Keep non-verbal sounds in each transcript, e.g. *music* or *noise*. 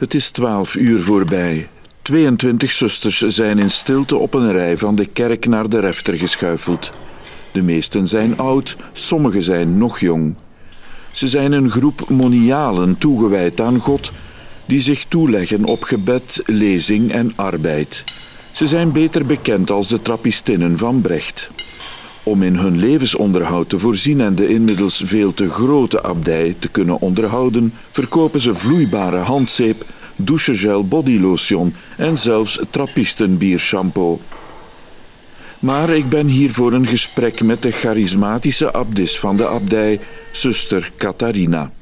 Het is twaalf uur voorbij. 22 zusters zijn in stilte op een rij van de kerk naar de refter geschuifeld. De meesten zijn oud, sommigen zijn nog jong. Ze zijn een groep monialen toegewijd aan God, die zich toeleggen op gebed, lezing en arbeid. Ze zijn beter bekend als de trappistinnen van Brecht. Om in hun levensonderhoud te voorzien en de inmiddels veel te grote abdij te kunnen onderhouden, verkopen ze vloeibare handzeep, douchegel bodylotion en zelfs trappistenbiershampoo. Maar ik ben hier voor een gesprek met de charismatische abdis van de abdij, zuster Catharina.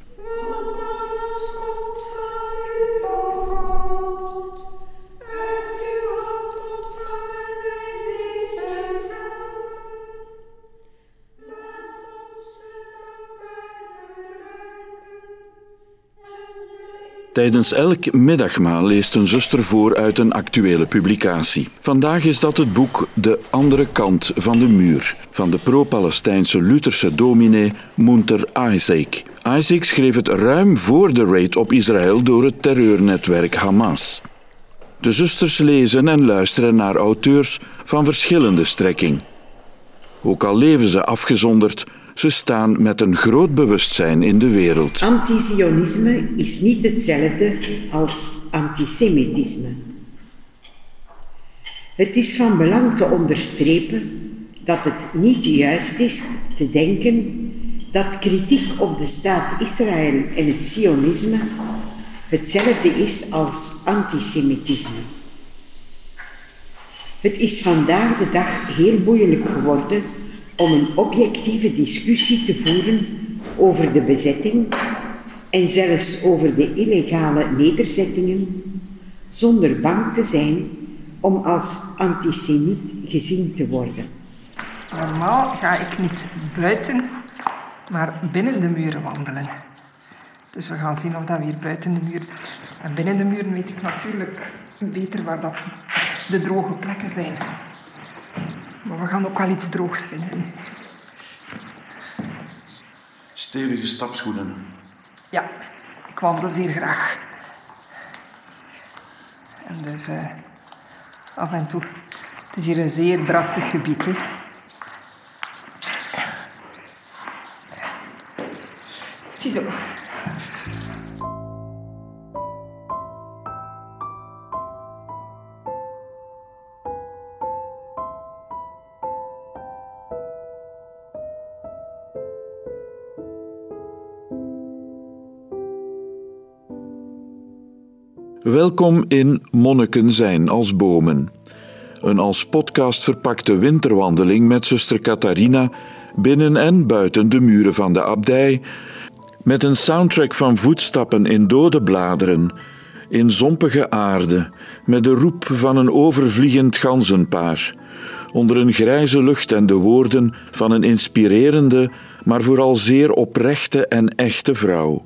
Tijdens elk middagmaal leest een zuster voor uit een actuele publicatie. Vandaag is dat het boek De andere kant van de muur van de pro-Palestijnse Lutherse dominee Munter Isaac. Isaac schreef het ruim voor de raid op Israël door het terreurnetwerk Hamas. De zusters lezen en luisteren naar auteurs van verschillende strekking. Ook al leven ze afgezonderd, ze staan met een groot bewustzijn in de wereld. Antisionisme is niet hetzelfde als antisemitisme. Het is van belang te onderstrepen dat het niet juist is te denken dat kritiek op de staat Israël en het Sionisme hetzelfde is als antisemitisme. Het is vandaag de dag heel moeilijk geworden om een objectieve discussie te voeren over de bezetting en zelfs over de illegale nederzettingen, zonder bang te zijn om als antisemiet gezien te worden. Normaal ga ik niet buiten, maar binnen de muren wandelen. Dus we gaan zien of dat weer buiten de muur. En binnen de muren weet ik natuurlijk beter waar dat de droge plekken zijn. Maar we gaan ook wel iets droogs vinden. Stevige stapschoenen. Ja, ik wandel zeer graag. En dus uh, af en toe. Het is hier een zeer drassig gebied. Hè. Ziezo. Welkom in Monniken zijn als bomen. Een als podcast verpakte winterwandeling met zuster Catharina binnen en buiten de muren van de abdij, met een soundtrack van voetstappen in dode bladeren, in zompige aarde, met de roep van een overvliegend ganzenpaar, onder een grijze lucht en de woorden van een inspirerende, maar vooral zeer oprechte en echte vrouw.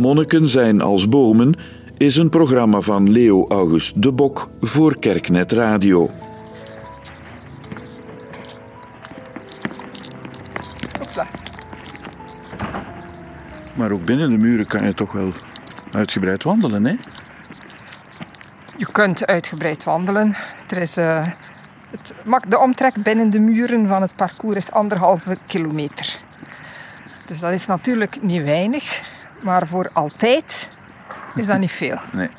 Monniken zijn als bomen is een programma van Leo August de Bok voor Kerknet Radio. Maar ook binnen de muren kan je toch wel uitgebreid wandelen, hè? Je kunt uitgebreid wandelen. Er is, uh, het, de omtrek binnen de muren van het parcours is anderhalve kilometer. Dus dat is natuurlijk niet weinig. Maar voor altijd is dat niet veel. Nee.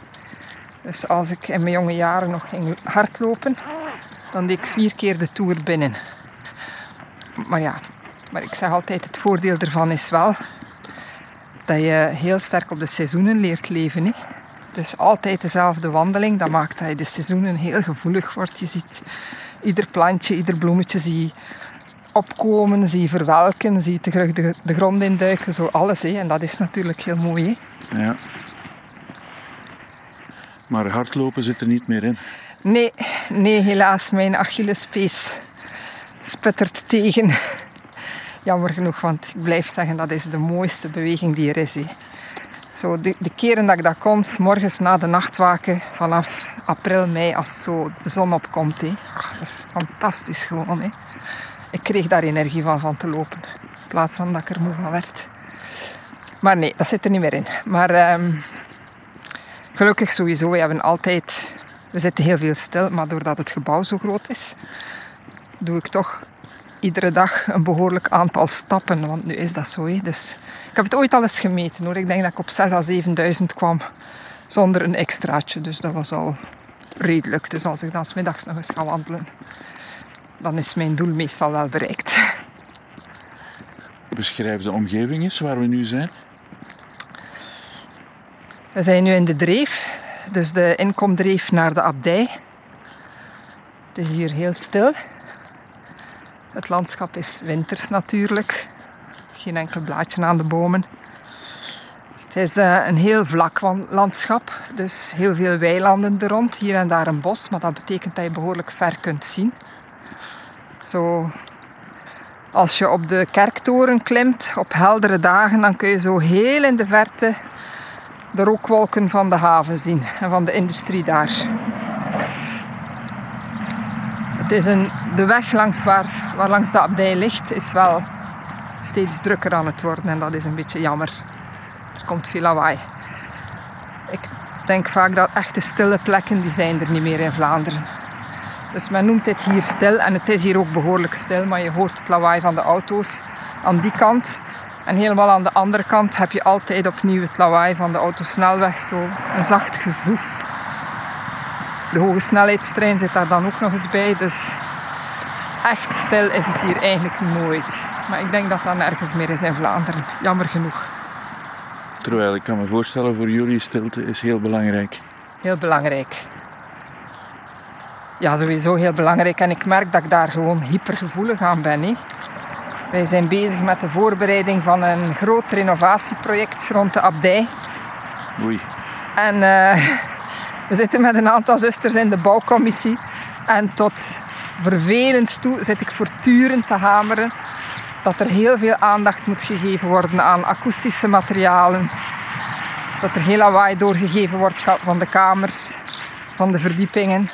Dus als ik in mijn jonge jaren nog ging hardlopen, dan deed ik vier keer de tour binnen. Maar ja, maar ik zeg altijd, het voordeel ervan is wel dat je heel sterk op de seizoenen leert leven. Hè? Dus altijd dezelfde wandeling, dat maakt dat je de seizoenen heel gevoelig wordt. Je ziet ieder plantje, ieder bloemetje zie opkomen, zie verwelken, zie terug de, de grond induiken, zo alles. Hè. En dat is natuurlijk heel mooi. Hè. Ja. Maar hardlopen zit er niet meer in? Nee, nee helaas. Mijn Achillespees sputtert tegen. *laughs* Jammer genoeg, want ik blijf zeggen dat is de mooiste beweging die er is. Zo de, de keren dat ik dat kom, morgens na de nachtwaken, vanaf april, mei, als zo de zon opkomt. Ach, dat is fantastisch gewoon. Hè ik kreeg daar energie van, van te lopen. In plaats van dat ik er moe van werd. Maar nee, dat zit er niet meer in. Maar ehm, gelukkig sowieso, we hebben altijd... We zitten heel veel stil, maar doordat het gebouw zo groot is, doe ik toch iedere dag een behoorlijk aantal stappen. Want nu is dat zo. Hè. Dus ik heb het ooit al eens gemeten hoor. Ik denk dat ik op 6.000 à 7.000 kwam zonder een extraatje. Dus dat was al redelijk. Dus als ik dan smiddags nog eens ga wandelen, dan is mijn doel meestal wel bereikt. *laughs* Beschrijf de omgeving eens waar we nu zijn. We zijn nu in de dreef, dus de inkomdreef naar de abdij. Het is hier heel stil. Het landschap is winters natuurlijk. Geen enkel blaadje aan de bomen. Het is uh, een heel vlak landschap, dus heel veel weilanden er rond. Hier en daar een bos, maar dat betekent dat je behoorlijk ver kunt zien. Zo, als je op de kerktoren klimt op heldere dagen, dan kun je zo heel in de verte de rookwolken van de haven zien en van de industrie daar. Het is een, de weg langs waar, waar langs de abdij ligt, is wel steeds drukker aan het worden en dat is een beetje jammer. Er komt veel lawaai. Ik denk vaak dat echte stille plekken, die zijn er niet meer in Vlaanderen. Dus men noemt dit hier stil en het is hier ook behoorlijk stil, maar je hoort het lawaai van de auto's aan die kant. En helemaal aan de andere kant heb je altijd opnieuw het lawaai van de autosnelweg, zo een zacht gezoef. De hoge snelheidstrein zit daar dan ook nog eens bij, dus echt stil is het hier eigenlijk nooit. Maar ik denk dat dat nergens meer is in Vlaanderen, jammer genoeg. Terwijl ik kan me voorstellen, voor jullie stilte is heel belangrijk. Heel belangrijk. Ja, sowieso heel belangrijk. En ik merk dat ik daar gewoon hypergevoelig aan ben. Hè. Wij zijn bezig met de voorbereiding van een groot renovatieproject rond de abdij. Oei. En uh, *laughs* we zitten met een aantal zusters in de bouwcommissie. En tot vervelend toe zit ik voortdurend te hameren dat er heel veel aandacht moet gegeven worden aan akoestische materialen. Dat er heel lawaai doorgegeven wordt van de kamers, van de verdiepingen.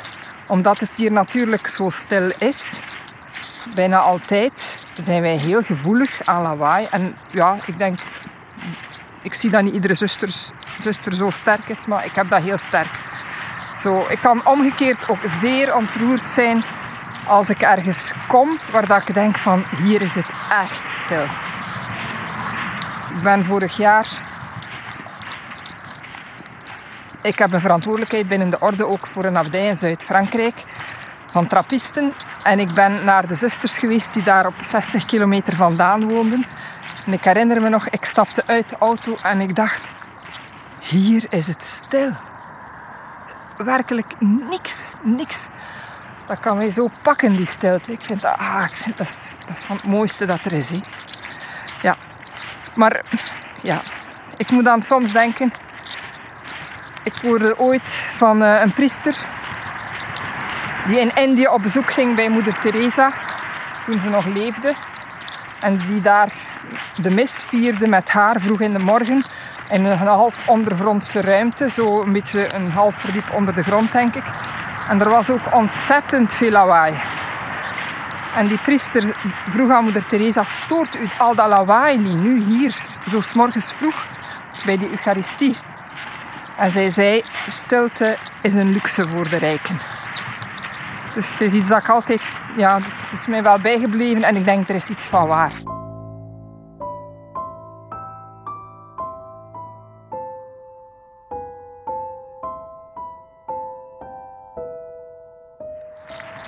Omdat het hier natuurlijk zo stil is, bijna altijd, zijn wij heel gevoelig aan lawaai. En ja, ik denk, ik zie dat niet iedere zuster, zo sterk is, maar ik heb dat heel sterk. Zo, ik kan omgekeerd ook zeer ontroerd zijn als ik ergens kom waar dat ik denk van hier is het echt stil. Ik ben vorig jaar. Ik heb een verantwoordelijkheid binnen de orde ook voor een abdij in Zuid-Frankrijk van trappisten. En ik ben naar de zusters geweest die daar op 60 kilometer vandaan woonden. En ik herinner me nog, ik stapte uit de auto en ik dacht, hier is het stil. Werkelijk niks, niks dat kan mij zo pakken, die stilte. Ik vind dat, ah, dat, is, dat van het mooiste dat er is. Hè. Ja, maar ja, ik moet dan soms denken. Ik hoorde ooit van uh, een priester die in Indië op bezoek ging bij moeder Teresa toen ze nog leefde. En die daar de mis vierde met haar vroeg in de morgen in een half ondergrondse ruimte, zo een beetje een half verdiep onder de grond denk ik. En er was ook ontzettend veel lawaai. En die priester vroeg aan moeder Teresa, stoort u al dat lawaai niet nu hier, zo s morgens vroeg, bij die Eucharistie? En zij zei, stilte is een luxe voor de rijken. Dus het is iets dat ik altijd, ja, is mij wel bijgebleven en ik denk er is iets van waar.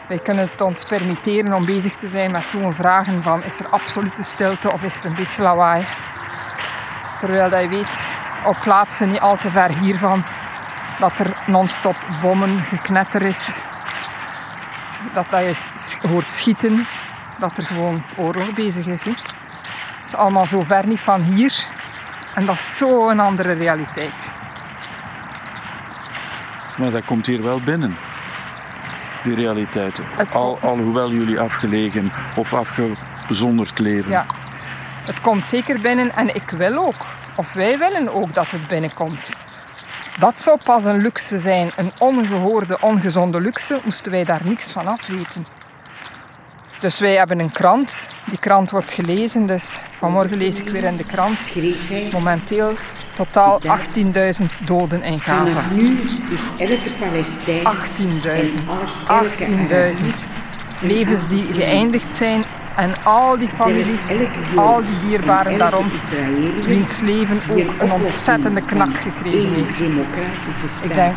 Wij kunnen het ons permitteren om bezig te zijn met zo'n vragen van is er absolute stilte of is er een beetje lawaai. Terwijl dat je weet op plaatsen niet al te ver hiervan dat er non-stop bommen geknetter is. Dat, dat je hoort schieten, dat er gewoon oorlog bezig is. He. Het is allemaal zo ver niet van hier en dat is zo'n andere realiteit. Maar dat komt hier wel binnen die realiteit. Al, alhoewel jullie afgelegen of afgezonderd leven. Ja, het komt zeker binnen en ik wil ook, of wij willen ook dat het binnenkomt. Dat zou pas een luxe zijn, een ongehoorde, ongezonde luxe, moesten wij daar niks van afweten. Dus wij hebben een krant. Die krant wordt gelezen. Dus vanmorgen lees ik weer in de krant. Momenteel totaal 18.000 doden in Gaza. nu is elke Palestijn 18.000. en al- elke 18.000 levens die geëindigd zijn. En al die families, al die dierbaren en daarom, wiens leven ook een ontzettende knak gekregen heeft. Ik denk,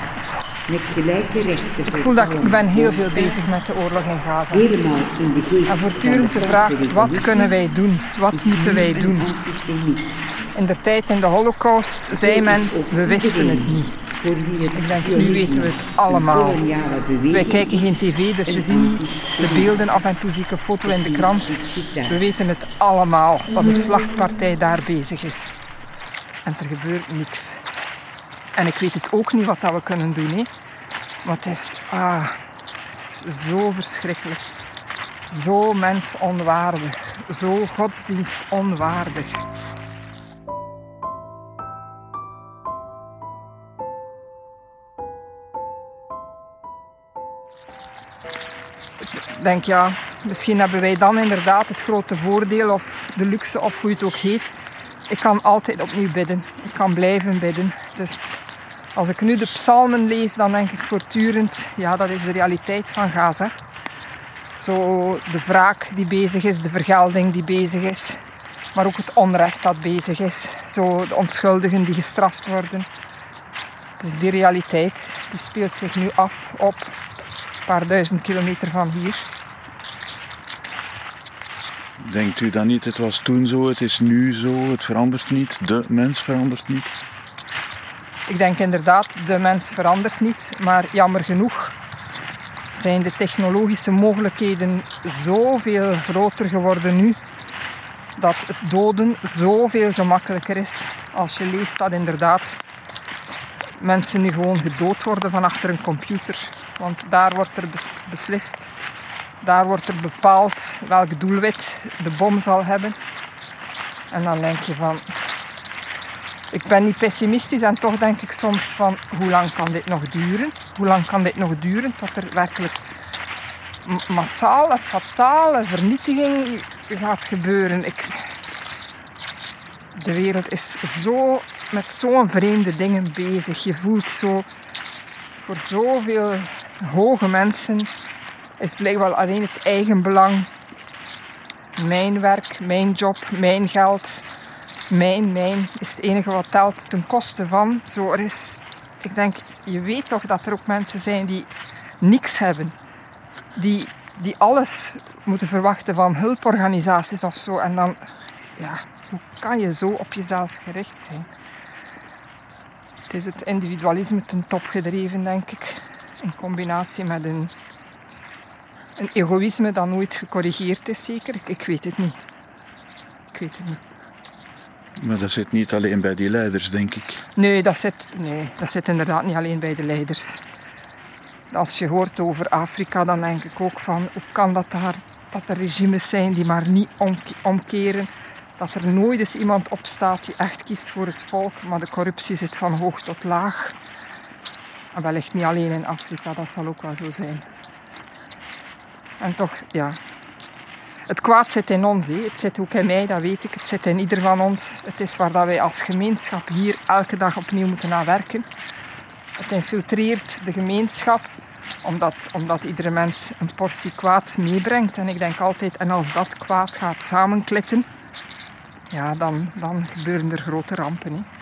met gelijke rechten ik voel dat ik, ben heel veel bezig met de oorlog in Gaza. Helemaal in de geest En voortdurend de vraag, wat kunnen wij doen? Wat moeten wij doen? In de tijd in de holocaust zei men, we wisten het niet. Nu weten we het allemaal. Wij kijken geen tv, dus we zien de beelden. Af en toe zie ik een foto in de krant. We weten het allemaal, dat de slachtpartij daar bezig is. En er gebeurt niks. En ik weet het ook niet wat we kunnen doen. Hè. Maar is, ah, het is zo verschrikkelijk. Zo mensonwaardig. Zo godsdienstonwaardig. Ik denk ja, misschien hebben wij dan inderdaad het grote voordeel of de luxe of hoe je het ook heet. Ik kan altijd opnieuw bidden. Ik kan blijven bidden. Dus als ik nu de psalmen lees, dan denk ik voortdurend, ja dat is de realiteit van Gaza. Zo de wraak die bezig is, de vergelding die bezig is. Maar ook het onrecht dat bezig is. Zo de onschuldigen die gestraft worden. Dus die realiteit die speelt zich nu af op een paar duizend kilometer van hier. Denkt u dan niet, het was toen zo, het is nu zo, het verandert niet, de mens verandert niet? Ik denk inderdaad, de mens verandert niet, maar jammer genoeg zijn de technologische mogelijkheden zoveel groter geworden nu dat het doden zoveel gemakkelijker is. Als je leest dat inderdaad mensen nu gewoon gedood worden van achter een computer. Want daar wordt er bes- beslist, daar wordt er bepaald welk doelwit de bom zal hebben. En dan denk je van, ik ben niet pessimistisch en toch denk ik soms van hoe lang kan dit nog duren? Hoe lang kan dit nog duren tot er werkelijk massale, fatale vernietiging gaat gebeuren? Ik... De wereld is zo met zo'n vreemde dingen bezig. Je voelt zo voor zoveel hoge mensen is blijkbaar alleen het eigen belang. Mijn werk, mijn job, mijn geld, mijn, mijn is het enige wat telt ten koste van. Zo, er is, ik denk, je weet toch dat er ook mensen zijn die niks hebben. Die, die alles moeten verwachten van hulporganisaties of zo. En dan, ja, hoe kan je zo op jezelf gericht zijn? Het is het individualisme ten top gedreven, denk ik. In combinatie met een, een egoïsme dat nooit gecorrigeerd is, zeker. Ik, ik weet het niet. Ik weet het niet. Maar dat zit niet alleen bij die leiders, denk ik. Nee dat, zit, nee, dat zit inderdaad niet alleen bij de leiders. Als je hoort over Afrika, dan denk ik ook van hoe kan dat daar dat er regimes zijn die maar niet omke- omkeren. Dat er nooit eens iemand opstaat die echt kiest voor het volk, maar de corruptie zit van hoog tot laag. En wellicht niet alleen in Afrika, dat zal ook wel zo zijn. En toch, ja. Het kwaad zit in ons, hè. het zit ook in mij, dat weet ik. Het zit in ieder van ons. Het is waar dat wij als gemeenschap hier elke dag opnieuw moeten aan werken. Het infiltreert de gemeenschap, omdat, omdat iedere mens een portie kwaad meebrengt. En ik denk altijd, en als dat kwaad gaat samenklitten, ja, dan, dan gebeuren er grote rampen. Hè.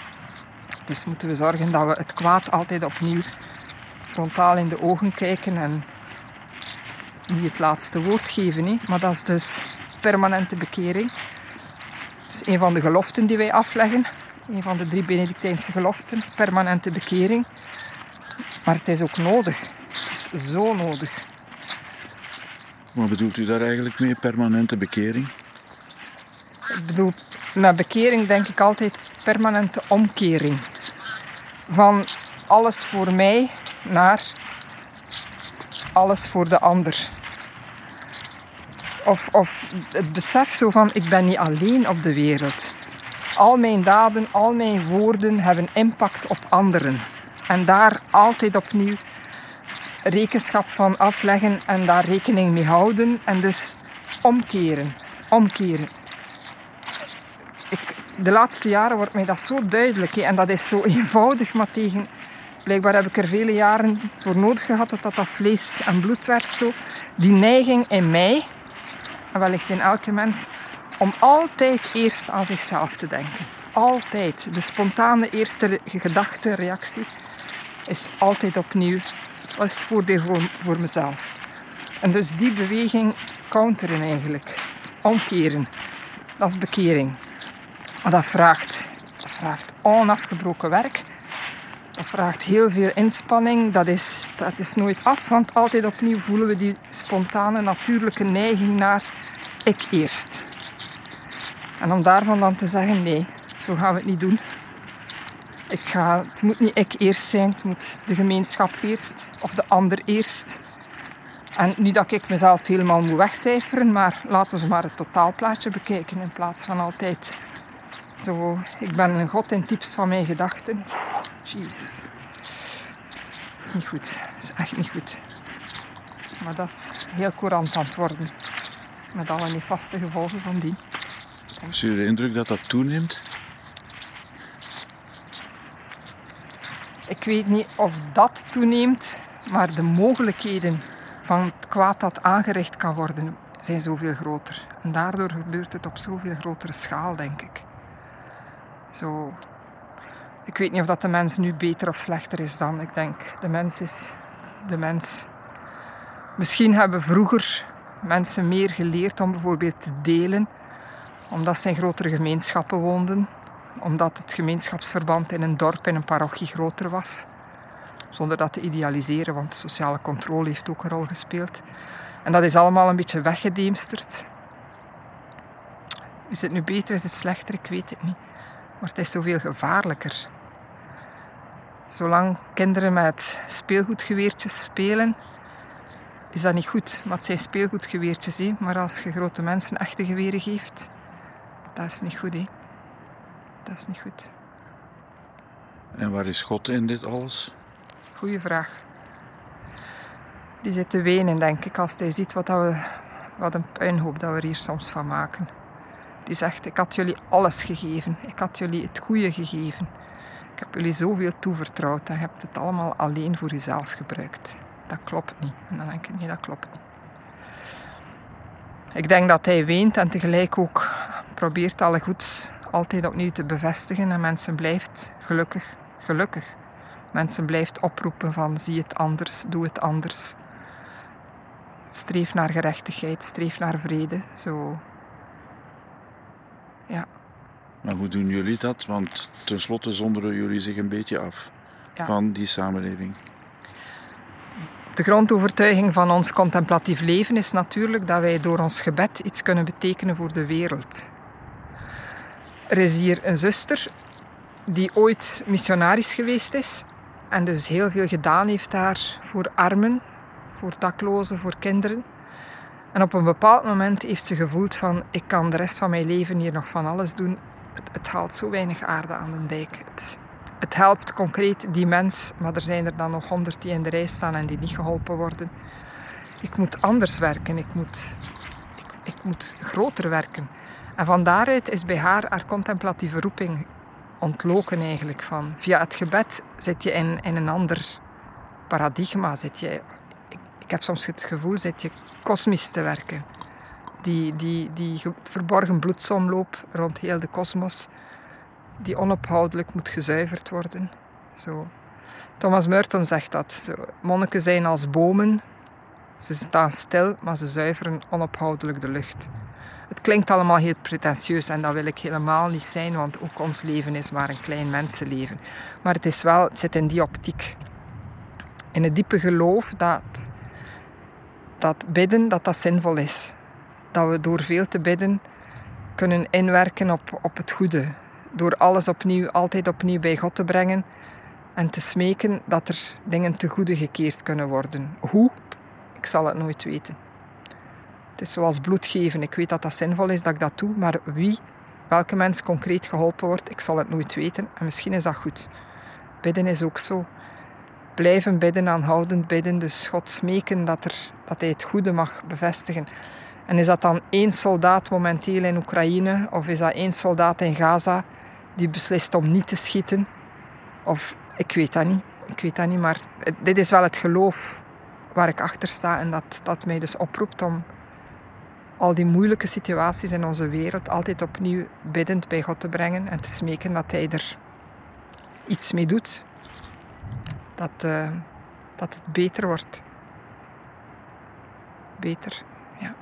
Dus moeten we zorgen dat we het kwaad altijd opnieuw frontaal in de ogen kijken en niet het laatste woord geven. Hè. Maar dat is dus permanente bekering. Dat is een van de geloften die wij afleggen. Een van de drie Benedictijnse geloften. Permanente bekering. Maar het is ook nodig. Het is zo nodig. Wat bedoelt u daar eigenlijk mee, permanente bekering? Ik bedoel, met bekering denk ik altijd permanente omkering. Van alles voor mij naar alles voor de ander. Of, of het besef zo van, ik ben niet alleen op de wereld. Al mijn daden, al mijn woorden hebben impact op anderen. En daar altijd opnieuw rekenschap van afleggen en daar rekening mee houden. En dus omkeren. Omkeren. De laatste jaren wordt mij dat zo duidelijk. En dat is zo eenvoudig, maar tegen... Blijkbaar heb ik er vele jaren voor nodig gehad dat dat, dat vlees en bloed werd. Zo. Die neiging in mij, en wellicht in elke mens, om altijd eerst aan zichzelf te denken. Altijd. De spontane eerste gedachte, reactie is altijd opnieuw. Wat is het voordeel voor, voor mezelf? En dus die beweging counteren eigenlijk. Omkeren. Dat is bekering. Dat vraagt, dat vraagt onafgebroken werk. Dat vraagt heel veel inspanning. Dat is, dat is nooit af, want altijd opnieuw voelen we die spontane, natuurlijke neiging naar ik eerst. En om daarvan dan te zeggen, nee, zo gaan we het niet doen. Ik ga, het moet niet ik eerst zijn, het moet de gemeenschap eerst of de ander eerst. En niet dat ik mezelf helemaal moet wegcijferen, maar laten we maar het totaalplaatje bekijken in plaats van altijd zo. Ik ben een god in types van mijn gedachten. Jezus. Dat is niet goed. Dat is echt niet goed. Maar dat is heel courant aan het worden. Met alle nefaste gevolgen van die. Heb je de indruk dat dat toeneemt? Ik weet niet of dat toeneemt, maar de mogelijkheden van het kwaad dat aangericht kan worden zijn zoveel groter. En daardoor gebeurt het op zoveel grotere schaal, denk ik. Zo. Ik weet niet of dat de mens nu beter of slechter is dan. Ik denk, de mens is de mens. Misschien hebben vroeger mensen meer geleerd om bijvoorbeeld te delen, omdat ze in grotere gemeenschappen woonden, omdat het gemeenschapsverband in een dorp, in een parochie groter was. Zonder dat te idealiseren, want sociale controle heeft ook een rol gespeeld. En dat is allemaal een beetje weggedeemsterd. Is het nu beter, is het slechter? Ik weet het niet. Maar het is zoveel gevaarlijker. Zolang kinderen met speelgoedgeweertjes spelen, is dat niet goed. Maar het zijn speelgoedgeweertjes. Maar als je grote mensen echte geweren geeft, dat is niet goed. Dat is niet goed. En waar is God in dit alles? Goeie vraag. Die zit te wenen, denk ik, als hij ziet wat, dat we, wat een puinhoop dat we er hier soms van maken. Die zegt, ik had jullie alles gegeven. Ik had jullie het goede gegeven. Ik heb jullie zoveel toevertrouwd en je hebt het allemaal alleen voor jezelf gebruikt. Dat klopt niet. En dan denk ik, nee, dat klopt niet. Ik denk dat hij weent en tegelijk ook probeert alle goeds altijd opnieuw te bevestigen. En mensen blijft gelukkig, gelukkig. Mensen blijft oproepen van zie het anders, doe het anders. Streef naar gerechtigheid, streef naar vrede. Zo, ja. Maar hoe doen jullie dat? Want tenslotte zonderen jullie zich een beetje af Ja. van die samenleving. De grondovertuiging van ons contemplatief leven is natuurlijk dat wij door ons gebed iets kunnen betekenen voor de wereld. Er is hier een zuster die ooit missionaris geweest is en dus heel veel gedaan heeft daar voor armen, voor daklozen, voor kinderen. En op een bepaald moment heeft ze gevoeld van ik kan de rest van mijn leven hier nog van alles doen. Het, het haalt zo weinig aarde aan de dijk. Het, helpt concreet die mens, maar er zijn er dan nog honderd die in de rij staan en die niet geholpen worden. Ik moet anders werken, ik moet, ik, ik moet groter werken. En van daaruit is bij haar haar contemplatieve roeping ontloken eigenlijk. Van, via het gebed zit je in, in een ander paradigma. Zit je, ik, heb soms het gevoel, zit je kosmisch te werken. Die, die, die ge- verborgen bloedsomloop rond heel de kosmos, die onophoudelijk moet gezuiverd worden. Zo. Thomas Merton zegt dat. Zo, monniken zijn als bomen. Ze staan stil, maar ze zuiveren onophoudelijk de lucht. Het klinkt allemaal heel pretentieus en dat wil ik helemaal niet zijn, want ook ons leven is maar een klein mensenleven. Maar het, is wel, het zit in die optiek. In het diepe geloof dat, dat bidden dat dat zinvol is. Dat we door veel te bidden kunnen inwerken op, op het goede. Door alles opnieuw, altijd opnieuw bij God te brengen en te smeken dat er dingen te goede gekeerd kunnen worden. Hoe? Ik zal het nooit weten. Het is zoals bloed geven. Ik weet dat dat zinvol is dat ik dat doe, maar wie, welke mens concreet geholpen wordt, ik zal het nooit weten. En misschien is dat goed. Bidden is ook zo. Blijven bidden, aanhoudend bidden. Dus God smeken dat, er, dat hij het goede mag bevestigen. En is dat dan één soldaat momenteel in Oekraïne of is dat één soldaat in Gaza die beslist om niet te schieten? Of ik weet dat niet. Ik weet dat niet, maar dit is wel het geloof waar ik achter sta en dat, dat mij dus oproept om al die moeilijke situaties in onze wereld altijd opnieuw biddend bij God te brengen en te smeken dat Hij er iets mee doet. Dat, uh, dat het beter wordt. Beter, ja.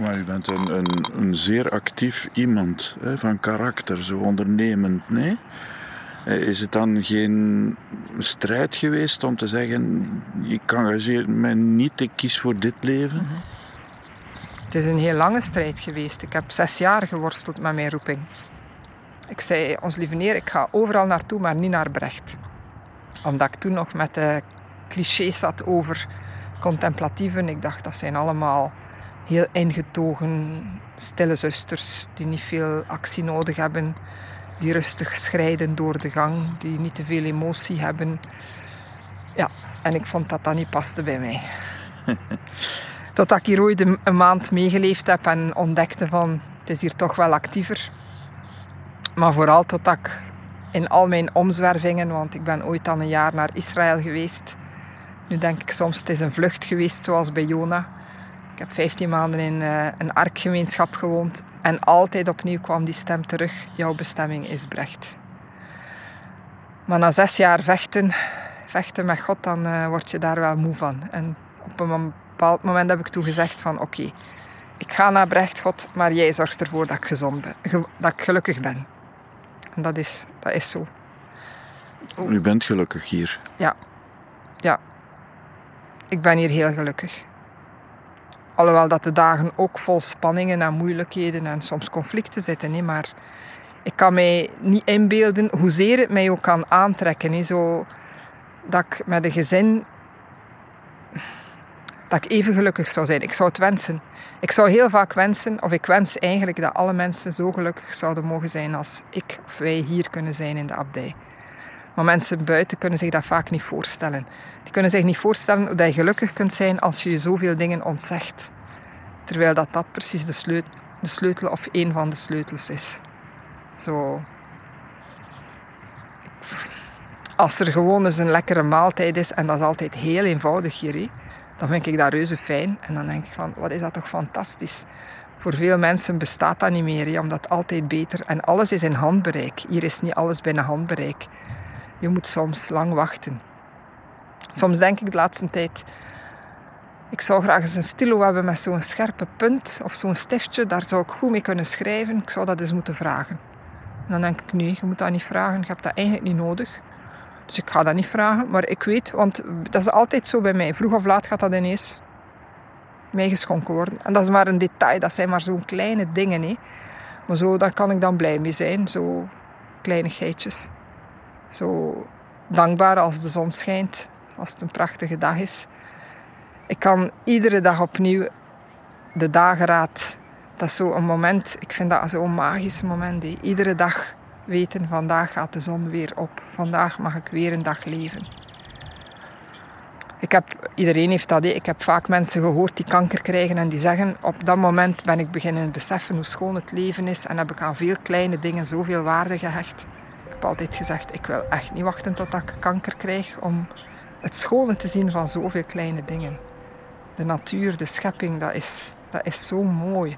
Maar u bent een, een, een zeer actief iemand hè, van karakter, zo ondernemend, nee? Eh, is het dan geen strijd geweest om te zeggen: ik engageer mij niet, ik kies voor dit leven? Mhm. Het is een heel lange strijd geweest. Ik heb zes jaar geworsteld met mijn roeping. Ik zei, ons lieve neer, ik ga overal naartoe, maar niet naar Brecht. Omdat ik toen nog met de clichés zat over contemplatieven. Ik dacht, dat zijn allemaal heel ingetogen, stille zusters die niet veel actie nodig hebben die rustig schrijden door de gang, die niet te veel emotie hebben. Ja, en ik vond dat dat niet paste bij mij. *laughs* Totdat ik hier ooit een maand meegeleefd heb en ontdekte van het is hier toch wel actiever. Maar vooral totdat ik in al mijn omzwervingen, want ik ben ooit al een jaar naar Israël geweest. Nu denk ik soms het is een vlucht geweest zoals bij Jona. Ik heb 15 maanden in uh, een arkgemeenschap gewoond en altijd opnieuw kwam die stem terug: jouw bestemming is Brecht. Maar na zes jaar vechten, vechten met God, dan uh, word je daar wel moe van. En op een bepaald moment heb ik toen gezegd van oké, ik ga naar Brecht, God, maar jij zorgt ervoor dat ik gezond ben, dat ik gelukkig ben. En dat is, dat is zo. U bent gelukkig hier? Ja. Ja. Ik ben hier heel gelukkig. Alhoewel dat de dagen ook vol spanningen en moeilijkheden en soms conflicten zitten. Hè, maar ik kan mij niet inbeelden hoezeer het mij ook kan aantrekken. Hè, zo dat ik met een gezin dat ik even gelukkig zou zijn. Ik zou het wensen. Ik zou heel vaak wensen, of ik wens eigenlijk dat alle mensen zo gelukkig zouden mogen zijn als ik of wij hier kunnen zijn in de abdij. Maar mensen buiten kunnen zich dat vaak niet voorstellen. Die kunnen zich niet voorstellen hoe je gelukkig kunt zijn als je je zoveel dingen ontzegt. Terwijl dat, dat precies de sleutel, de sleutel of een van de sleutels is. Zo. Als er gewoon eens een lekkere maaltijd is, en dat is altijd heel eenvoudig hier, dan vind ik dat reuze fijn. En dan denk ik van, wat is dat toch fantastisch. Voor veel mensen bestaat dat niet meer, omdat altijd beter. En alles is in handbereik. Hier is niet alles binnen handbereik. Je moet soms lang wachten. Soms denk ik de laatste tijd, ik zou graag eens een stilo hebben met zo'n scherpe punt of zo'n stiftje. Daar zou ik goed mee kunnen schrijven. Ik zou dat eens moeten vragen. En dan denk ik, nee, je moet dat niet vragen. Je hebt dat eigenlijk niet nodig. Dus ik ga dat niet vragen. Maar ik weet, want dat is altijd zo bij mij. Vroeg of laat gaat dat ineens mij geschonken worden. En dat is maar een detail. Dat zijn maar zo'n kleine dingen. Hè. Maar zo, daar kan ik dan blij mee zijn. Zo kleinigheidjes. Zo dankbaar als de zon schijnt. Als het een prachtige dag is. Ik kan iedere dag opnieuw de dageraad. Dat is zo'n moment, ik vind dat zo'n magisch moment. Iedere dag weten, vandaag gaat de zon weer op. Vandaag mag ik weer een dag leven. Ik heb, iedereen heeft dat. Ik heb vaak mensen gehoord die kanker krijgen en die zeggen op dat moment ben ik beginnen beseffen hoe schoon het leven is en heb ik aan veel kleine dingen zoveel waarde gehecht. Ik heb altijd gezegd, ik wil echt niet wachten tot ik kanker krijg om het schone te zien van zoveel kleine dingen. De natuur, de schepping, dat is, dat is zo mooi.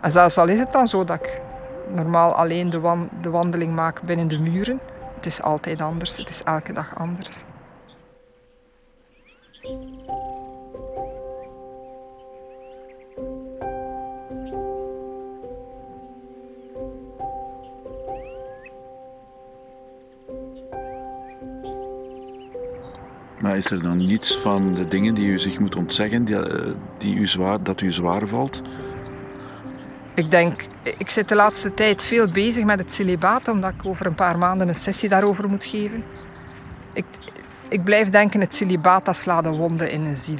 En zelfs al is het dan zo dat ik normaal alleen de, de wandeling maak binnen de muren, het is altijd anders, het is elke dag anders. Maar is er dan niets van de dingen die u zich moet ontzeggen, die, eh, die u zwaar, dat u zwaar valt? Ik denk, ik zit de laatste tijd veel bezig met het celibaat, omdat ik over een paar maanden een sessie daarover moet geven. Ik, ik blijf denken, het celibaat slaat een wonde in een ziel.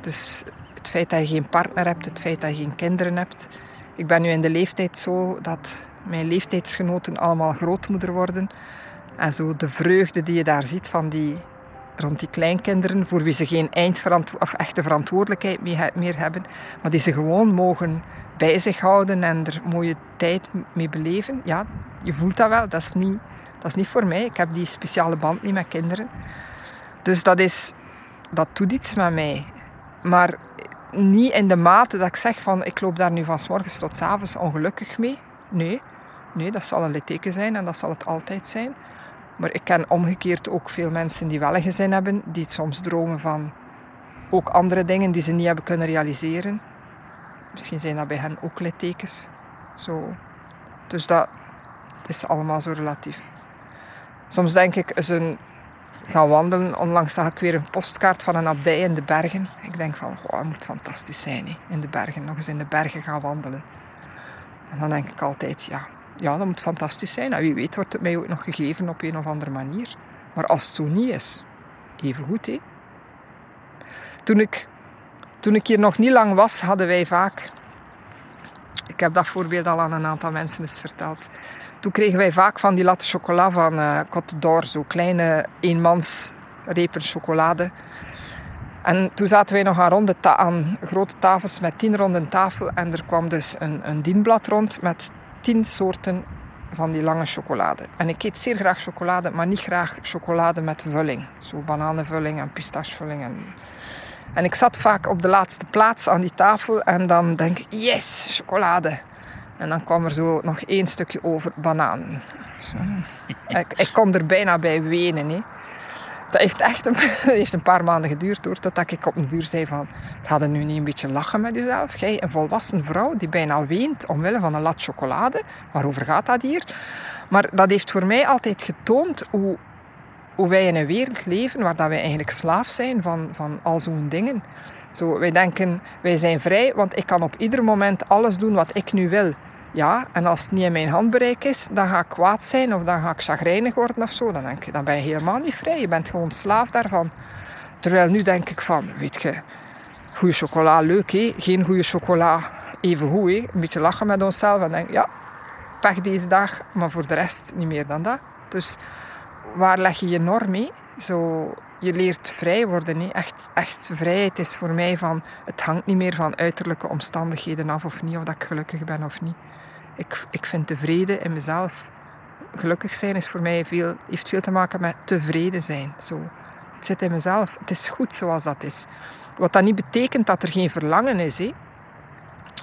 Dus het feit dat je geen partner hebt, het feit dat je geen kinderen hebt. Ik ben nu in de leeftijd zo dat mijn leeftijdsgenoten allemaal grootmoeder worden. En zo de vreugde die je daar ziet van die, rond die kleinkinderen, voor wie ze geen eindverantwo of echte verantwoordelijkheid meer hebben, maar die ze gewoon mogen bij zich houden en er mooie tijd mee beleven. Ja, je voelt dat wel. Dat is niet, dat is niet voor mij. Ik heb die speciale band niet met kinderen. Dus dat, is, dat doet iets met mij. Maar niet in de mate dat ik zeg van ik loop daar nu van s morgens tot s avonds ongelukkig mee. Nee, nee, dat zal een litteken zijn en dat zal het altijd zijn. Maar ik ken omgekeerd ook veel mensen die wel een gezin hebben, die soms dromen van ook andere dingen die ze niet hebben kunnen realiseren. Misschien zijn dat bij hen ook littekens. Zo. Dus dat is allemaal zo relatief. Soms denk ik, eens een gaan wandelen. Onlangs zag ik weer een postkaart van een abdij in de bergen. Ik denk van, wow, dat moet fantastisch zijn, in de bergen. Nog eens in de bergen gaan wandelen. En dan denk ik altijd, ja, ja, dat moet fantastisch zijn. En wie weet wordt het mij ook nog gegeven op een of andere manier. Maar als het zo niet is, even goed, hè. Toen ik, toen ik hier nog niet lang was, hadden wij vaak... Ik heb dat voorbeeld al aan een aantal mensen eens verteld. Toen kregen wij vaak van die latte chocola van uh, Côte d'Or, zo kleine eenmans repen chocolade. En toen zaten wij nog aan, ronde aan grote tafels met tien ronden tafel. En er kwam dus een, een dienblad rond met tien soorten van die lange chocolade. En ik eet zeer graag chocolade, maar niet graag chocolade met vulling. Zo bananenvulling en pistachevulling. En, en ik zat vaak op de laatste plaats aan die tafel en dan denk ik, yes, chocolade. En dan kwam er zo nog één stukje over bananen. Ik, ik kon er bijna bij wenen. Hè. Dat heeft echt een, *laughs* heeft een paar maanden geduurd totdat ik op een duur zei van... Ga nu niet een beetje lachen met jezelf? Jij, een volwassen vrouw die bijna weent omwille van een lat chocolade. Waarover gaat dat hier? Maar dat heeft voor mij altijd getoond hoe, hoe wij in een wereld leven waar dat wij eigenlijk slaaf zijn van, van al zo'n dingen. Zo, wij denken, wij zijn vrij, want ik kan op ieder moment alles doen wat ik nu wil. Ja, en als het niet in mijn handbereik is, dan ga ik kwaad zijn of dan ga ik chagrijnig worden of zo. Dan denk ik, dan ben je helemaal niet vrij. Je bent gewoon slaaf daarvan. Terwijl nu denk ik van, weet je, goede chocola, leuk hé. Geen goede chocola, even goed hé. Een beetje lachen met onszelf en denk, ja, pech deze dag, maar voor de rest niet meer dan dat. Dus waar leg je je norm mee? Zo, je leert vrij worden. Hè. Echt, echt vrijheid is voor mij van... Het hangt niet meer van uiterlijke omstandigheden af of niet. Of dat ik gelukkig ben of niet. Ik, ik vind tevreden in mezelf. Gelukkig zijn is voor mij veel, heeft veel te maken met tevreden zijn. Zo. Het zit in mezelf. Het is goed zoals dat is. Wat dat niet betekent dat er geen verlangen is. Hè.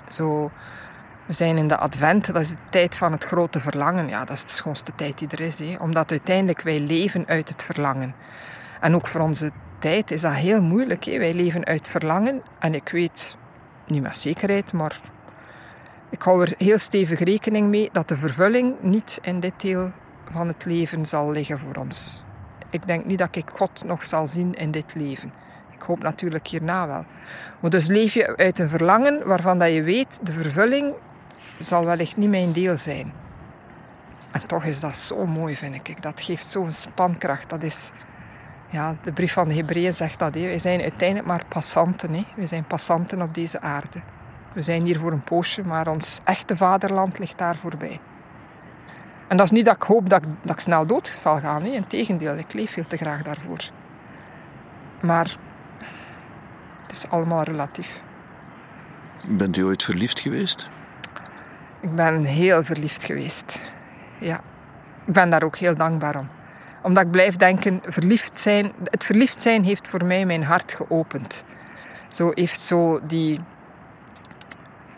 Zo, we zijn in de advent, dat is de tijd van het grote verlangen. Ja, dat is de schoonste tijd die er is. Hè. Omdat uiteindelijk wij leven uit het verlangen. En ook voor onze tijd is dat heel moeilijk. Hè. Wij leven uit verlangen. En ik weet, niet met zekerheid, maar ik hou er heel stevig rekening mee dat de vervulling niet in dit deel van het leven zal liggen voor ons. Ik denk niet dat ik God nog zal zien in dit leven. Ik hoop natuurlijk hierna wel. Maar dus leef je uit een verlangen waarvan dat je weet, de vervulling zal wellicht niet mijn deel zijn. En toch is dat zo mooi, vind ik. Dat geeft zo'n spankracht. Dat is, ja, de brief van de Hebreeën zegt dat. Wij zijn uiteindelijk maar passanten. Hè. We zijn passanten op deze aarde. We zijn hier voor een poosje, maar ons echte vaderland ligt daar voorbij. En dat is niet dat ik hoop dat ik, dat ik snel dood zal gaan. Nee. Integendeel, ik leef veel te graag daarvoor. Maar het is allemaal relatief. Bent u ooit verliefd geweest? Ik ben heel verliefd geweest. Ja. Ik ben daar ook heel dankbaar om. Omdat ik blijf denken, verliefd zijn, het verliefd zijn heeft voor mij mijn hart geopend. Zo heeft zo die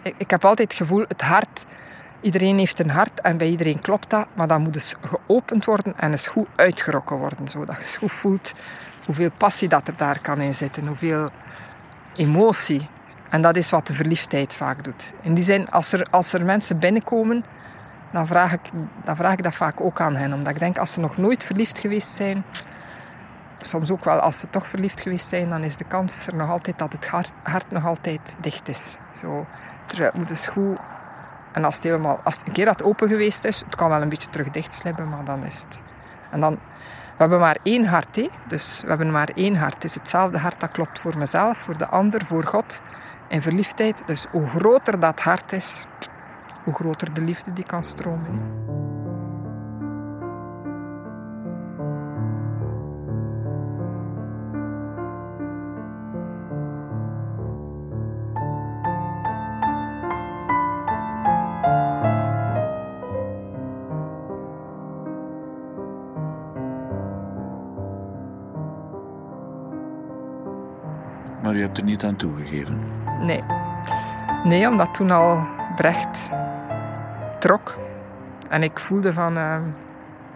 ik heb altijd het gevoel, het hart, iedereen heeft een hart en bij iedereen klopt dat, maar dat moet dus geopend worden en eens goed uitgerokken worden, zodat je goed voelt hoeveel passie dat er daar kan in zitten, hoeveel emotie. En dat is wat de verliefdheid vaak doet. In die zin, als er, als er mensen binnenkomen, dan vraag, ik, dan vraag ik dat vaak ook aan hen. Omdat ik denk, als ze nog nooit verliefd geweest zijn, soms ook wel als ze toch verliefd geweest zijn, dan is de kans er nog altijd dat het hart, hart nog altijd dicht is. Zo, moet dus goed... En als het, helemaal, als een keer dat open geweest is, het kan wel een beetje terug dichtslippen, maar dan is het... En dan... We hebben maar één hart, dus we hebben maar één hart. Het is hetzelfde hart dat klopt voor mezelf, voor de ander, voor God. En verliefdheid, dus hoe groter dat hart is, hoe groter de liefde die kan stromen. Maar u hebt er niet aan toegegeven. Nee. Nee, omdat toen al Brecht trok. En ik voelde van... Uh,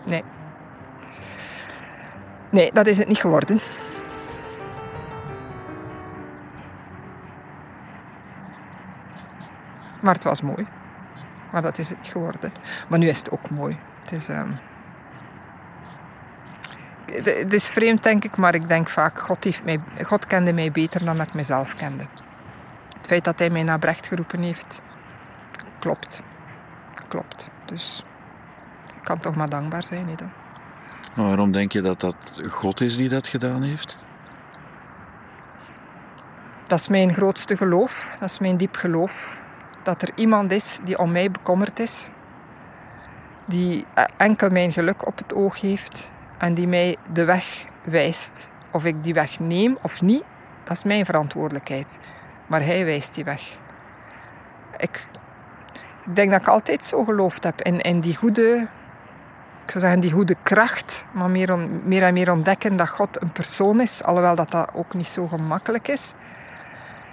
nee. Nee, dat is het niet geworden. Maar het was mooi. Maar dat is het niet geworden. Maar nu is het ook mooi. Het is... Um... Het is vreemd, denk ik, maar ik denk vaak, God, heeft mij, God kende mij beter dan ik mezelf kende. Het feit dat hij mij naar Brecht geroepen heeft, klopt. Klopt. Dus ik kan toch maar dankbaar zijn. Hè, dan. Maar waarom denk je dat dat God is die dat gedaan heeft? Dat is mijn grootste geloof. Dat is mijn diep geloof. Dat er iemand is die om mij bekommerd is. Die enkel mijn geluk op het oog heeft. En die mij de weg wijst. Of ik die weg neem of niet, dat is mijn verantwoordelijkheid. Maar hij wijst die weg. Ik, ik denk dat ik altijd zo geloofd heb in, in die goede ik zou zeggen, die goede kracht, maar meer, meer en meer ontdekken dat God een persoon is, alhoewel dat, dat ook niet zo gemakkelijk is.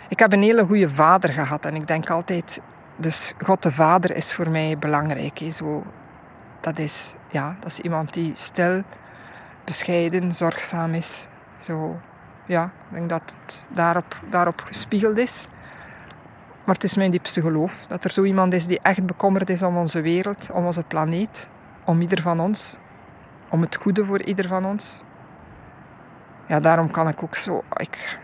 Ik heb een hele goede vader gehad en ik denk altijd, dus God de Vader is voor mij belangrijk. Zo, dat, is, ja, dat is iemand die stil, bescheiden, zorgzaam is. Zo, ja, ik denk dat het daarop, daarop gespiegeld is. Maar het is mijn diepste geloof dat er zo iemand is die echt bekommerd is om onze wereld, om onze planeet, om ieder van ons, om het goede voor ieder van ons. Ja, daarom kan ik ook zo. Ik,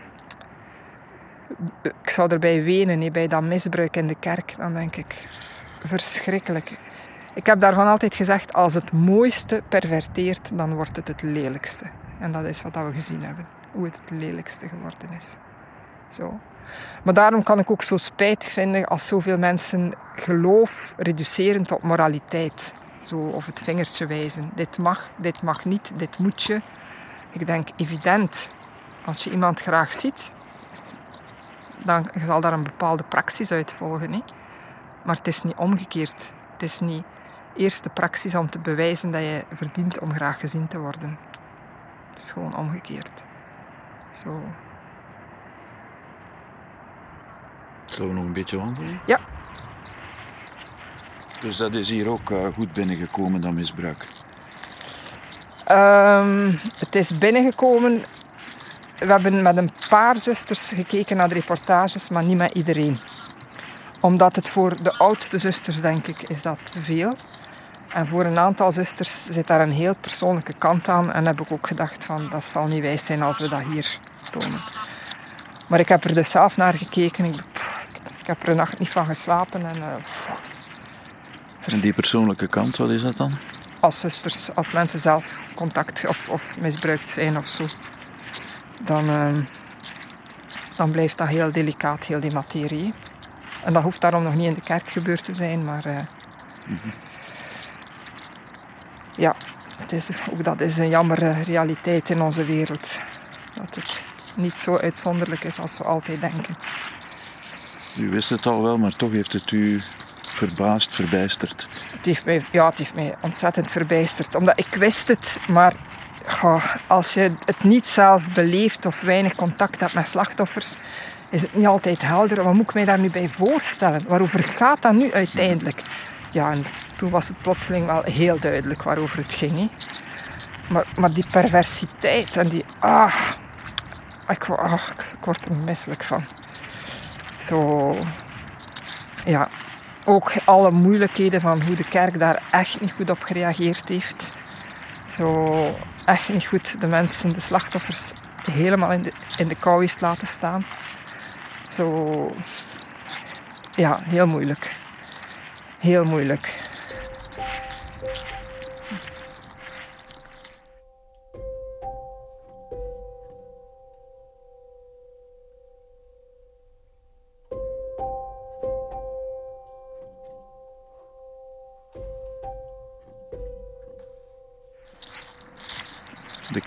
ik zou erbij wenen, bij dat misbruik in de kerk. Dan denk ik, verschrikkelijk. Ik heb daarvan altijd gezegd, als het mooiste perverteert, dan wordt het het lelijkste. En dat is wat we gezien hebben, hoe het het lelijkste geworden is. Zo. Maar daarom kan ik ook zo spijtig vinden als zoveel mensen geloof reduceren tot moraliteit. Zo, of het vingertje wijzen. Dit mag, dit mag niet, dit moet je. Ik denk evident, als je iemand graag ziet, dan zal daar een bepaalde praxis uit volgen. Maar het is niet omgekeerd. Het is niet eerst de praxis om te bewijzen dat je verdient om graag gezien te worden. Het is gewoon omgekeerd. Zo. Zullen we nog een beetje wandelen? Ja, dus dat is hier ook uh, goed binnengekomen, dat misbruik? Um, het is binnengekomen. We hebben met een paar zusters gekeken naar de reportages, maar niet met iedereen. Omdat het voor de oudste zusters, denk ik, is dat te veel. En voor een aantal zusters zit daar een heel persoonlijke kant aan. En heb ik ook gedacht van, dat zal niet wijs zijn als we dat hier tonen. Maar ik heb er dus zelf naar gekeken. Ik, ik heb er een nacht niet van geslapen. En, uh, en die persoonlijke kant, wat is dat dan? Als zusters, als mensen zelf contact of, of misbruikt zijn of zo, dan, uh, dan blijft dat heel delicaat, heel die materie. En dat hoeft daarom nog niet in de kerk gebeurd te zijn, maar uh, mm -hmm. Ja, het is, ook dat is een jammer realiteit in onze wereld. Dat het niet zo uitzonderlijk is als we altijd denken. U wist het al wel, maar toch heeft het u verbaasd, verbijsterd? Het heeft mij, ja, het heeft mij ontzettend verbijsterd. Omdat ik wist het, maar als je het niet zelf beleeft of weinig contact hebt met slachtoffers, is het niet altijd helder. Wat moet ik mij daar nu bij voorstellen? Waarover gaat dat nu uiteindelijk? Ja, en toen was het plotseling wel heel duidelijk waarover het ging. Maar, maar die perversiteit en die... Ah, ik, ah, ik word er misselijk van. Zo... Ja, ook alle moeilijkheden van hoe de kerk daar echt niet goed op gereageerd heeft. Zo echt niet goed de mensen, de slachtoffers, helemaal in de, in de kou heeft laten staan. Zo, ja, heel moeilijk. Heel moeilijk.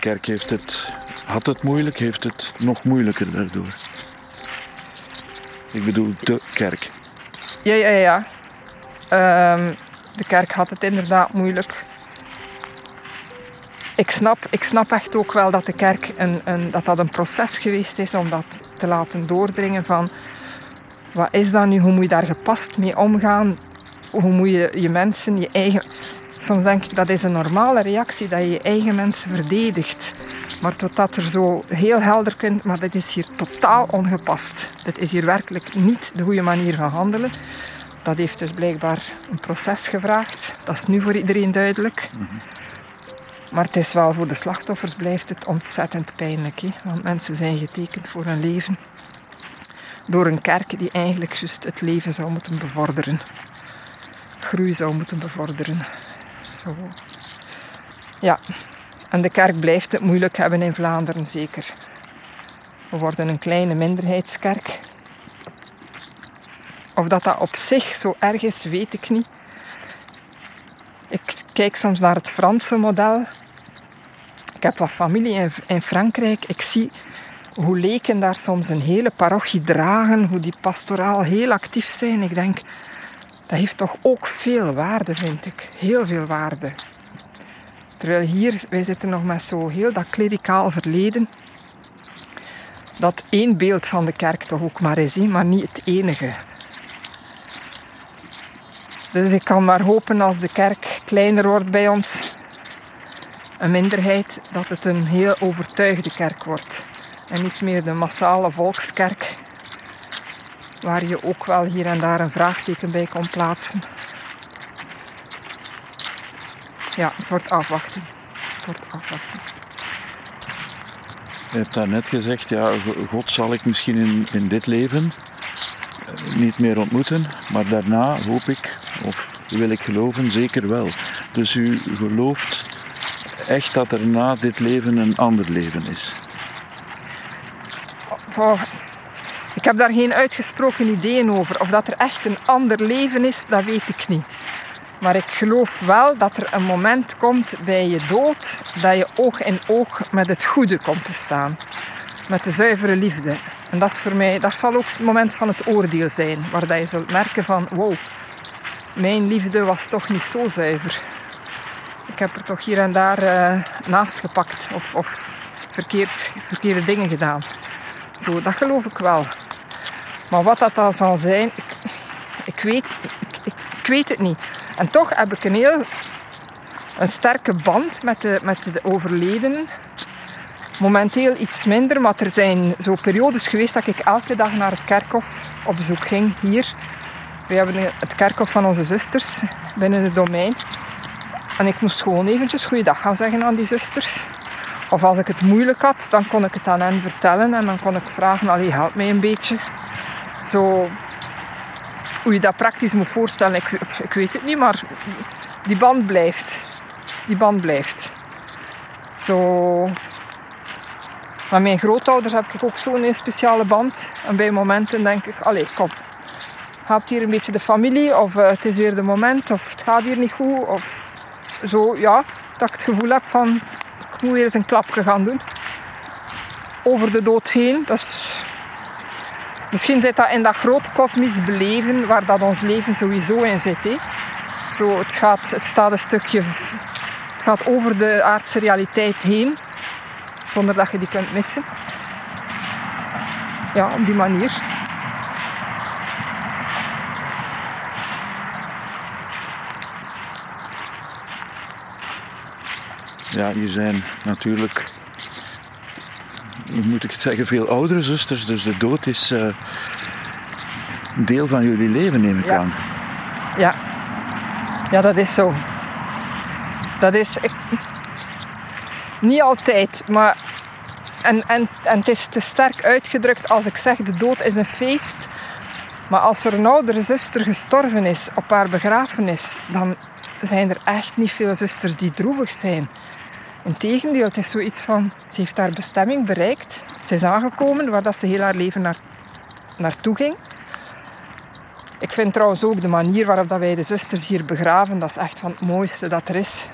Kerk heeft het, had het moeilijk, heeft het nog moeilijker daardoor. Ik bedoel de kerk. Ja, ja, ja. Um, de kerk had het inderdaad moeilijk. ik, snap, ik snap echt ook wel dat de kerk een, een, dat dat een proces geweest is om dat te laten doordringen van wat is dat nu, hoe moet je daar gepast mee omgaan, hoe moet je je mensen, je eigen... Soms denk ik dat is een normale reactie dat je je eigen mensen verdedigt. Maar totdat er zo heel helder kunt, maar dit is hier totaal ongepast. Dit is hier werkelijk niet de goede manier van handelen. Dat heeft dus blijkbaar een proces gevraagd. Dat is nu voor iedereen duidelijk. Maar het is wel voor de slachtoffers blijft het ontzettend pijnlijk. Hè? Want mensen zijn getekend voor hun leven. Door een kerk die eigenlijk juist het leven zou moeten bevorderen. Groei zou moeten bevorderen. Ja, en de kerk blijft het moeilijk hebben in Vlaanderen, zeker. We worden een kleine minderheidskerk. Of dat dat op zich zo erg is, weet ik niet. Ik kijk soms naar het Franse model. Ik heb wat familie in, in Frankrijk. Ik zie hoe leken daar soms een hele parochie dragen, hoe die pastoraal heel actief zijn. Ik denk, dat heeft toch ook veel waarde, vind ik. Heel veel waarde. Terwijl hier, wij zitten nog met zo heel dat klericaal verleden. Dat één beeld van de kerk toch ook maar is, maar niet het enige. Dus ik kan maar hopen als de kerk kleiner wordt bij ons, een minderheid, dat het een heel overtuigde kerk wordt. En niet meer de massale volkskerk, waar je ook wel hier en daar een vraagteken bij kon plaatsen. Ja, het wordt afwachten. Het wordt afwachten. Je hebt daarnet gezegd, ja, God zal ik misschien in, in dit leven eh, niet meer ontmoeten, maar daarna hoop ik, of wil ik geloven, zeker wel. Dus u gelooft echt dat er na dit leven een ander leven is? Ik heb daar geen uitgesproken ideeën over. Of dat er echt een ander leven is, dat weet ik niet. Maar ik geloof wel dat er een moment komt bij je dood dat je oog in oog met het goede komt te staan. Met de zuivere liefde. En dat is voor mij, dat zal ook het moment van het oordeel zijn. Waar dat je zult merken van, wow, mijn liefde was toch niet zo zuiver. Ik heb er toch hier en daar uh, naast gepakt. Of, of verkeerd, verkeerde dingen gedaan. Zo, dat geloof ik wel. Maar wat dat dan zal zijn, ik, ik, weet, ik, weet het niet. En toch heb ik een heel een sterke band met de, met de overledenen. Momenteel iets minder, maar er zijn zo periodes geweest dat ik elke dag naar het kerkhof op bezoek ging hier. We hebben het kerkhof van onze zusters binnen het domein. En ik moest gewoon eventjes goeiedag gaan zeggen aan die zusters. Of als ik het moeilijk had, dan kon ik het aan hen vertellen en dan kon ik vragen, allee, help mij een beetje. Zo, hoe je dat praktisch moet voorstellen, ik, ik weet het niet, maar die band blijft. Die band blijft. Zo. Met mijn grootouders heb ik ook zo'n speciale band. En bij momenten denk ik, allee, kom. Gaat hier een beetje de familie? Of uh, het is weer de moment? Of het gaat hier niet goed? Of zo, ja. Dat ik het gevoel heb van, ik moet weer eens een klapje gaan doen. Over de dood heen. Dat is Misschien zit dat in dat groot kosmisch beleven waar dat ons leven sowieso in zit. Zo, het, gaat, het staat een stukje... Het gaat over de aardse realiteit heen. Zonder dat je die kunt missen. Ja, op die manier. Ja, je zijn natuurlijk moet ik het zeggen, veel oudere zusters. Dus de dood is uh, een deel van jullie leven, neem ik aan. Ja. ja, dat is zo. Dat is ik, niet altijd, maar. En, en, en het is te sterk uitgedrukt als ik zeg: de dood is een feest. Maar als er een oudere zuster gestorven is op haar begrafenis, dan zijn er echt niet veel zusters die droevig zijn. Integendeel, het is zoiets van, ze heeft haar bestemming bereikt. Ze is aangekomen waar dat ze heel haar leven naar, naartoe ging. Ik vind trouwens ook de manier waarop dat wij de zusters hier begraven, dat is echt van het mooiste dat er is.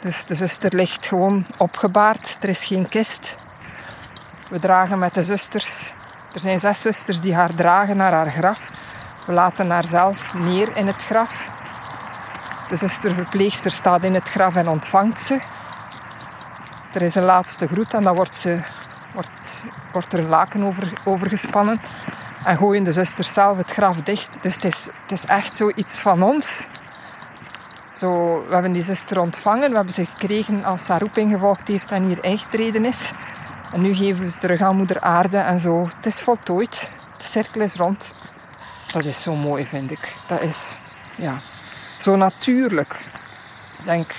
Dus de zuster ligt gewoon opgebaard, er is geen kist. We dragen met de zusters, er zijn zes zusters die haar dragen naar haar graf. We laten haar zelf neer in het graf. De zusterverpleegster staat in het graf en ontvangt ze. Er is een laatste groet en dan wordt, ze, wordt, wordt er een laken over, over gespannen. En gooien de zusters zelf het graf dicht. Dus het is, het is echt zoiets van ons. Zo, we hebben die zuster ontvangen, we hebben ze gekregen als ze haar roeping gevolgd heeft en hier ingetreden is. En nu geven we ze terug aan moeder aarde en zo. Het is voltooid. De cirkel is rond. Dat is zo mooi, vind ik. Dat is ja, zo natuurlijk. Ik denk,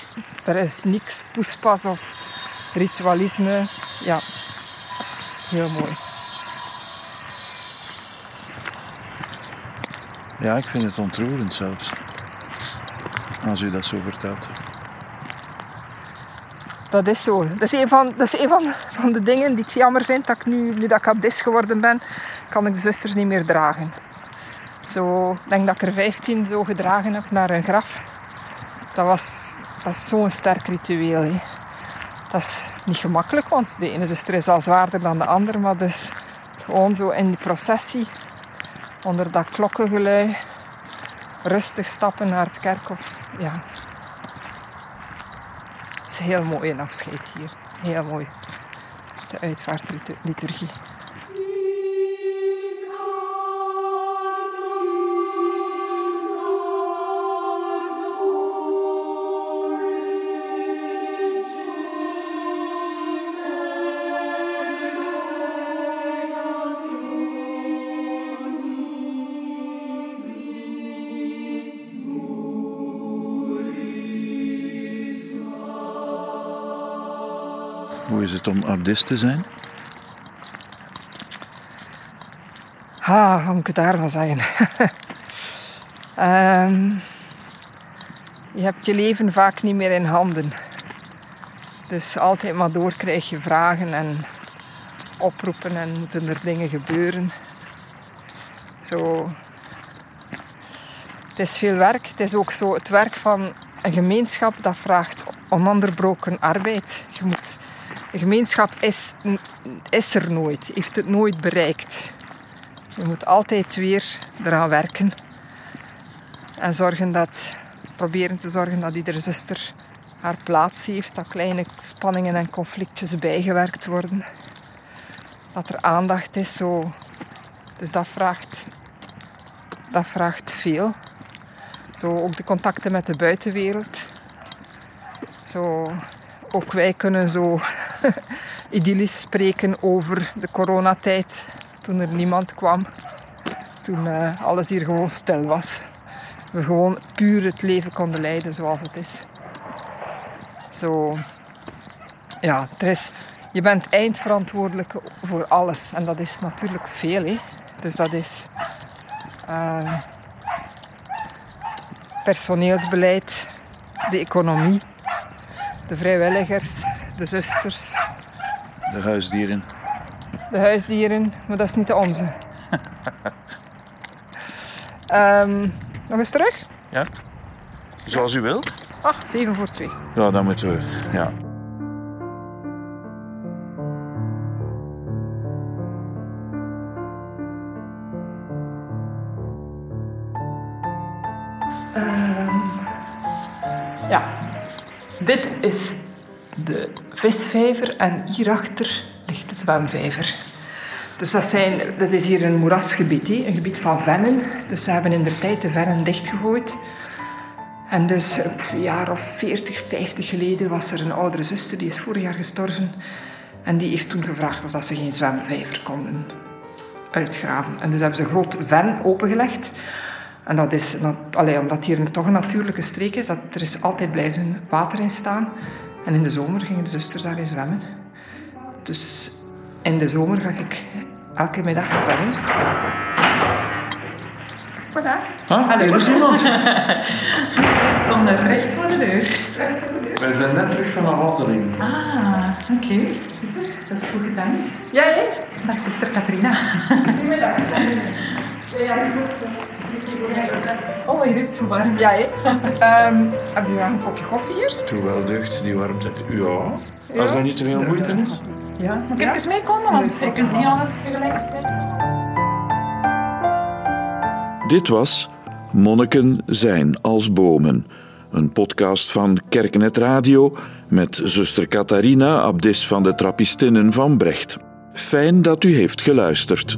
er is niks poespas of ritualisme. Ja, heel mooi. Ja, ik vind het ontroerend zelfs. Als u dat zo vertelt. Dat is zo. Dat is een van, dat is een van, van de dingen die ik jammer vind. Dat ik nu, nu dat ik abdis geworden ben, kan ik de zusters niet meer dragen. Zo, ik denk dat ik er 15 zo gedragen heb naar een graf. Dat was, dat is zo'n sterk ritueel. Hè. Dat is niet gemakkelijk, want de ene zuster is al zwaarder dan de andere. Maar dus gewoon zo in die processie, onder dat klokkengelui, rustig stappen naar het kerkhof. Ja. Het is heel mooi een afscheid hier. Heel mooi. De uitvaartliturgie. Om abdist te zijn? Ah, wat moet ik daarvan zeggen? *laughs* Ehm, je hebt je leven vaak niet meer in handen. Dus altijd maar door krijg je vragen en oproepen en moeten er dingen gebeuren. Zo. Het is veel werk. Het is ook zo het werk van een gemeenschap dat vraagt ononderbroken arbeid. Je moet, een gemeenschap is, is er nooit, heeft het nooit bereikt. Je moet altijd weer eraan werken. En zorgen dat, proberen te zorgen dat iedere zuster haar plaats heeft. Dat kleine spanningen en conflictjes bijgewerkt worden. Dat er aandacht is. Zo. Dus dat vraagt, dat vraagt veel. Zo ook de contacten met de buitenwereld. Zo, ook wij kunnen zo *laughs* idyllisch spreken over de coronatijd. Toen er niemand kwam. Toen uh, alles hier gewoon stil was. We gewoon puur het leven konden leiden zoals het is. Zo, ja, je bent eindverantwoordelijk voor alles. En dat is natuurlijk veel. Hè? Dus dat is uh, personeelsbeleid, de economie, de vrijwilligers, de zusters. De huisdieren. De huisdieren, maar dat is niet de onze. um, *laughs* nog eens terug? Ja. Zoals u wilt. Ah, 7 voor 2. Ja, dan moeten we. Ja. Visvijver en hierachter ligt de zwemvijver. Dus dat, zijn, dat is hier een moerasgebied, een gebied van vennen. Dus ze hebben in de tijd de vennen dichtgegooid. En dus een jaar of 40, 50 geleden was er een oudere zuster, die is vorig jaar gestorven. En die heeft toen gevraagd of dat ze geen zwemvijver konden uitgraven. En dus hebben ze een groot ven opengelegd. En dat is, dat, omdat hier toch een natuurlijke streek is, dat er is altijd blijven water in staan. En in de zomer gingen de zusters daarin zwemmen. Dus in de zomer ga ik elke middag zwemmen. Voilà. Ah, Hallo. Er is iemand. *laughs* We stonden recht voor de deur. Recht voor de deur. Wij zijn net terug van een wandeling. Ah, oké. Okay. Super. Dat is goed gedaan. Ja, hè? Dag, zuster Katrina. Goedemiddag. *laughs* Ja, hier is het warm. Ja, hè? um, heb je een kopje koffie eerst? Toe wel deugd, die warmte. Ja. Als dat niet te veel moeite is. Ja, moet ik even meekomen, want ik kan niet alles tegelijkertijd. Dit was Monniken zijn als bomen. Een podcast van Kerknet Radio met zuster Catharina, abdis van de Trappistinnen van Brecht. Fijn dat u heeft geluisterd.